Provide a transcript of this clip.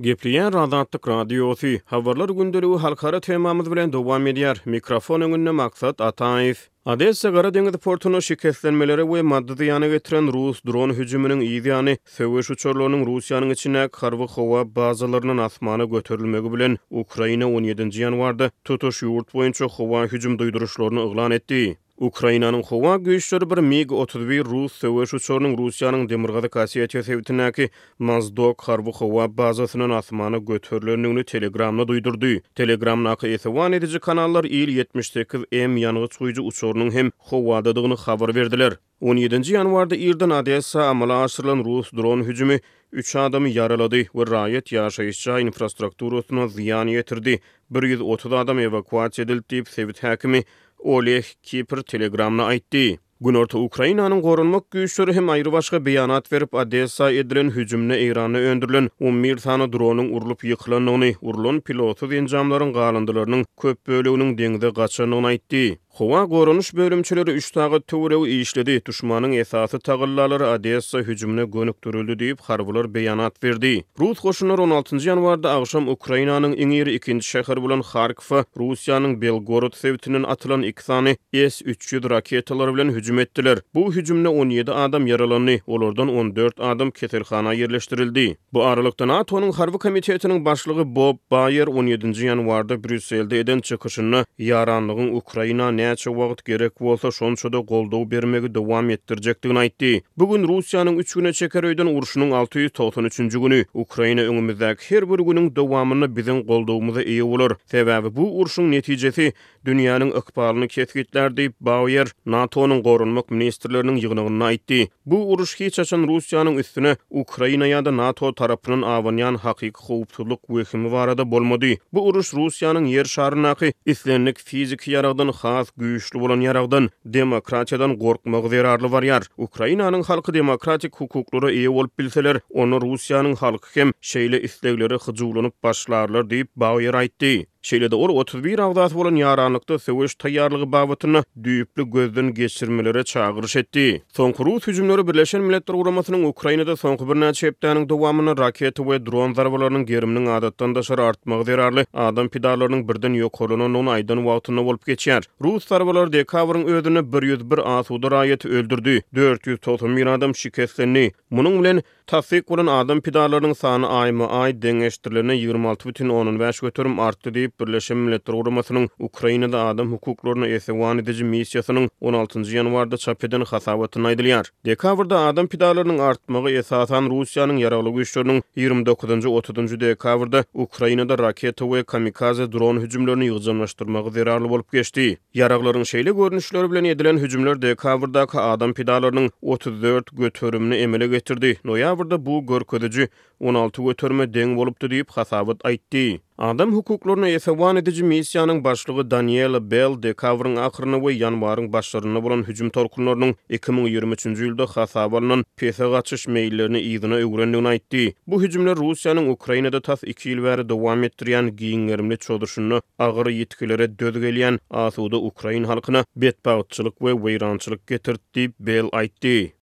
Gepleýär Azatlyk Radiosy, Habarlar gündeligi halkara temamyz bilen dowam edýär, mikrofon öňünde Maksat Ataýew. Odessa Gara deňiz portuna şikeslenmelere we maddy zyýana getiren rus dron hüjüminiň yz ýany, söweş uçarlarynyň Russiýanyň içindäki harby-howa bazalaryndan asmana göterilmegi bilen, Ukraina on ýedinji ýanwarda tutuş ýurt boýunça howa hüjüm duýduryşlaryny yglan etdi. Ukrainanyň howa güýçleri bir MiG otuz bir rus söweş uçarynyň Russiýanyň Demirgazyk Osetiýa sebitindäki Mozdok harby howa bazasyndan asmana göterilendigini Telegramda duýdurdy. Telegramdaky esewan ediji kanallar Il ýetmiş sekiz M ýangyç guýujy uçarynyň hem howadadygyny habar berdiler. On ýedinji ýanwarda irden Odessa amala aşyrylan rus dron hüjümi üç adamy ýaralady we raýat ýaşaýyş jaý infrastrukturasyna zyýan ýetirdi, bir ýüz otuz adam ewakuasiýa edildi diýip, sebit häkimi Oleg Kipr Telegramda aýtdy. Günorta Ukrainanyň goranmak güýçleri hem aýrybaşga beýanat berip, Odessa edilen hüjümde Eýranda öndürilen on bir sany dronyň urlup ýykylandygyny, urlan pilotsyz enjamlaryň galyndylarynyň köp böleginiň deňze gaçandygyny aýtdy. Howa goranyş bölümçeleri üç sagat töweregi işledi, duşmanyň esasy tagallalary Odessa hüjümine gönükdirildi diýip, harbylar beýanat berdi. Rus goşunlary on altynjy ýanwarda agşam Ukrainanyň iň iri ikinji şäheri bolan Harkowa Russiýanyň Belgorod sebitinden atylan iki sany S üç ýüz raketalary bilen hüjüm etdiler. Bu hüjümde on ýedi adam ýaralandy, olardan on dört adam keselhana ýerleşdirildi. Bu aralykda, NATO-nyň Harby komitetiniň başlygy Bob Baýer on ýedinji ýanwarda Brýusselde eden çykyşynda ýaranlygyň Ukraina näçe wagt gerek bolsa, şonça-da goldaw bermegi dowam etdirjekdigini aýtdy. Bu gün Russiýanyň üç güne çeker öýden urşunyň alty ýüz togsan üçünji güni. Ukraina öňümizdäki her bir günüň dowamynda biziň goldawymyza eýe bolar, sebäbi bu urşuň netijesi dünýäniň ykbalyny kesgitlär diýip, Bauer NATO-nyň goranmak ministrleriniň ýygnagynda aýtdy. Bu uruş hiç haçan Russiýanyň üstüne Ukraina ýa-da NATO tarapyndan abanýan hakyky howpsuzlyk wehimi barada bolmady. Bu uruş Russiýanyň Ýer şaryndaky islendik Fiziki ýaragdan has güýçli bolan ýaragdan, demokratiýadan gorkmagy zerarly barýar. Ukrainanyň halky demokratik hukuklara eýe bolup bilseler, onda Russiýanyň halky hem şeýle isleglere hyjuwlanyp başlarlar diýip, Bauer aýtdy. Şeýle-de ol otuz bir agzasy bolan ýaranlykda söweş taýýarlygy babatynda düýpli gözden geçirmelere çagyryş etdi. Soňky rus hüjümleri Birleşen Milletler Guramasynyň Ukrainada soňky birnäçe hepdäniň dowamynda raketa we dron zarbalarynyň geriminiň adatdan daşary artmagy zerarly adam pidalarynyň birden ýokarlanandygyny aýdan wagtynda bolup geçýär. Rus zarbalary dekabryň özünde bir ýüz bir asuda raýaty öldürdi, dört ýüz togsan bir adam şikeslendi. Munuň bilen, Tassyk bolan adam pidalarynyň sany aýma-aý deňeşdirilende ýigrimi alty bütin ondan bäş göterim artdy diýip, Birleşen Milletler Guramasynyň Ukrainada adam hukuklaryny esewan ediji missiýasynyň on altynjy ýanwarda çap eden hasabatynda aýdylýar. Dekabrda adam pidalarynyň artmagy, esasan, Russiýanyň ýaragly güýçleriniň ýigrimi dokuzynjy, otuzynjy dekabrda Ukrainada raketa we kamikaze dron hüjümlerini ýygjamlaşdyrmagy zerarly bolup geçdi. Ýaraglaryň şeýle görnüşleri bilen edilen hüjümler dekabrdaky adam pidalarynyň otuz dört göterimini emele getirdi, noýabrda bu görkeziji on alty göterime deň bolupdy diýip, hasabat aýtdy. Adam hukuklaryna esewan ediji missiýanyň başlygy Daniela Bell dekabryň ahyrynda we ýanwaryň başlarynda bolan hüjüm tolkunlarynyň iki müň ýigrimi üçünji ýylda hasaba alnan pese gaçyş meýillerini yzyna öwürendigini aýtdy. Bu hüjümler Russiýanyň Ukrainada tas iki ýyl bäri dowam etdirýän giň gerimli çozuşynda Agyr ýitgilere döz gelýän asuda ukrain halkyna betbagtçylyk we weýrançylyk getirdi, diýip, Bell aýtdy.